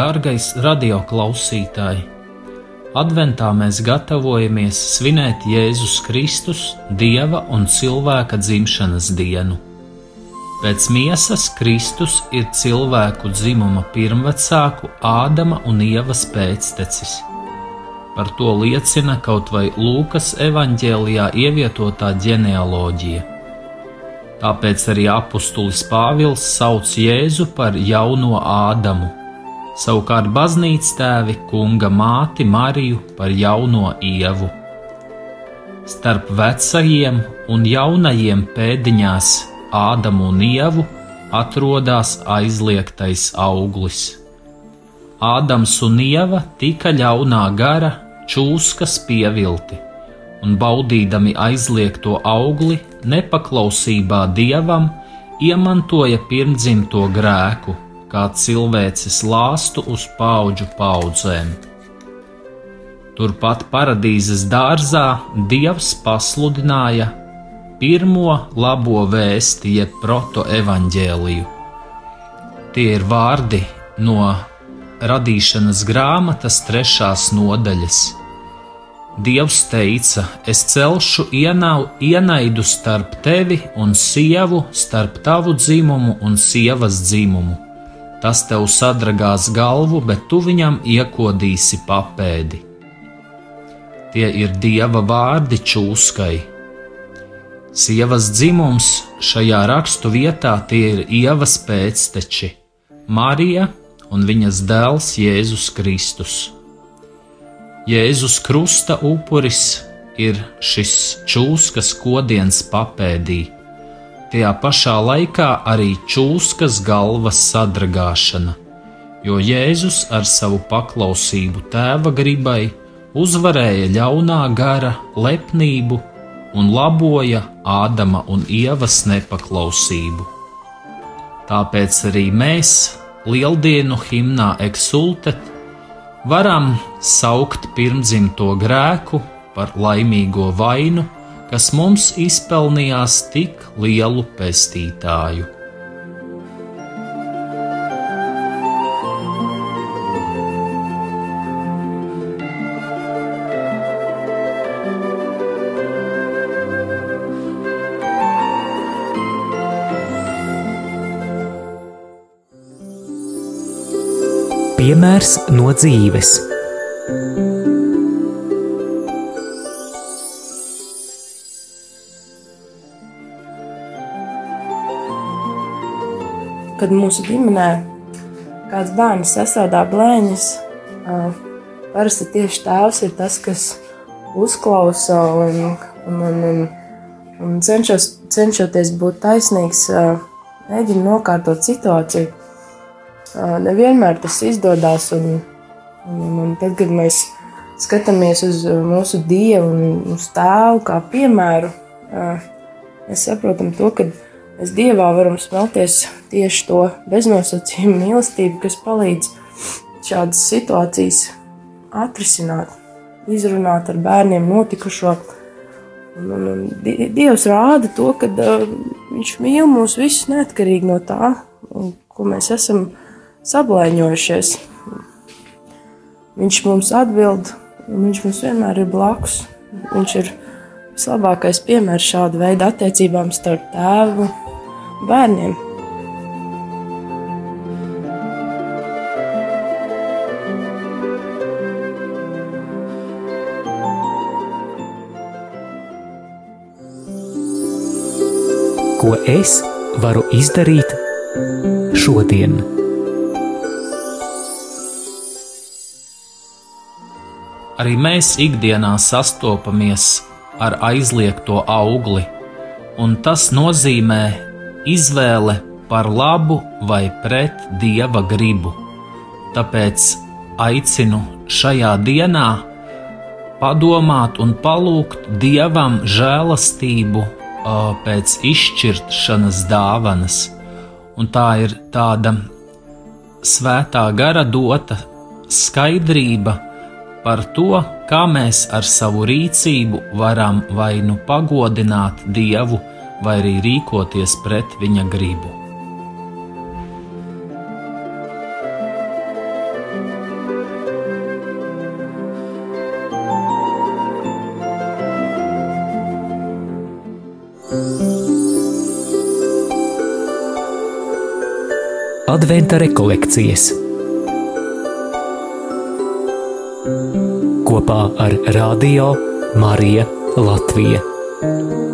Dārgais radioklausītāj! Adventā mēs gatavojamies svinēt Jēzus Kristus, Dieva un cilvēka dzimšanas dienu. Pēc miesas Kristus ir cilvēku dzimuma pirmvecāku Ādama un Ievas pēctecis. Par to liecina kaut vai Lūkas evanģēlijā ievietotā ģenealoģija. Tāpēc arī apustulis Pāvils sauc Jēzu par jauno Ādamu savukārt baznīcas tēvi kunga māti Mariju par jauno ievu. Starp vecajiem un jaunajiem pēdiņās Ādamu un Ievu atrodas aizliegtais auglis. Ādams un Ieva tika ļaunā gara čūskas pievilti, un baudīdami aizliegto augli nepaklausībā dievam, iemantoja pirmdzimto grēku kā cilvēces lāstu uz paudžu paudzēm. Turpat paradīzes dārzā Dievs pasludināja pirmo labo vēsti, jeb protoevaņģēliju. Tie ir vārdi no radīšanas grāmatas trešās nodaļas. Dievs teica: Es celšu ienau, ienaidu starp tevi un sievu, starp tavu dzimumu un sievas dzimumu Tas tev sadragās galvu, bet tu viņam iekodīsi papēdi. Tie ir dieva vārdi čūskai. Sievas dzimums šajā rakstu vietā tie ir ievas pēcteči - Marija un viņas dēls Jēzus Kristus. Jēzus Krusta upuris ir šis čūskas kodiens papēdī tajā pašā laikā arī čūskas galvas sadragāšana, jo Jēzus ar savu paklausību tēva gribai uzvarēja ļaunā gara lepnību un laboja Ādama un Ievas nepaklausību. Tāpēc arī mēs, Lieldienu himnā eksultet, varam saukt pirmdzimto grēku par laimīgo vainu kas mums izpelnījās tik lielu pestītāju. Piemērs no dzīves. Kad mūsu ģimenē kāds bērns sastāvdā blēņas, parasti tieši tēvs ir tas, kas uzklausa un, un, un, un, un cenšos, cenšoties būt taisnīgs, mēģina nokārtot situāciju. Nevienmēr tas izdodas, un, un, un, tad, kad mēs skatāmies uz mūsu dievu un uz tēvu kā piemēru, mēs saprotam to, ka Mēs Dievā varam smelties tieši to beznosacījumu mīlestību, kas palīdz šādas situācijas atrisināt, izrunāt ar bērniem notikušo. Un, un, un Dievs rāda to, ka uh, Viņš mīl mūs visus neatkarīgi no tā, ko mēs esam sablēņojušies. Viņš mums atbild, un Viņš mums vienmēr ir blakus. Viņš ir vislabākais piemērs šāda veida attiecībām starp tēvu bērniem. Ko es varu izdarīt šodien? Arī mēs ikdienā sastopamies ar aizliegto augli, un tas nozīmē izvēle par labu vai pret dieva gribu. Tāpēc aicinu šajā dienā padomāt un palūgt dievam žēlastību pēc izšķiršanas dāvanas. Un tā ir tāda svētā gara dota skaidrība par to, kā mēs ar savu rīcību varam vai nu pagodināt Dievu, vai arī rīkoties pret viņa gribu. Adventa rekolekcijas kopā ar Radio Mariju Latviju.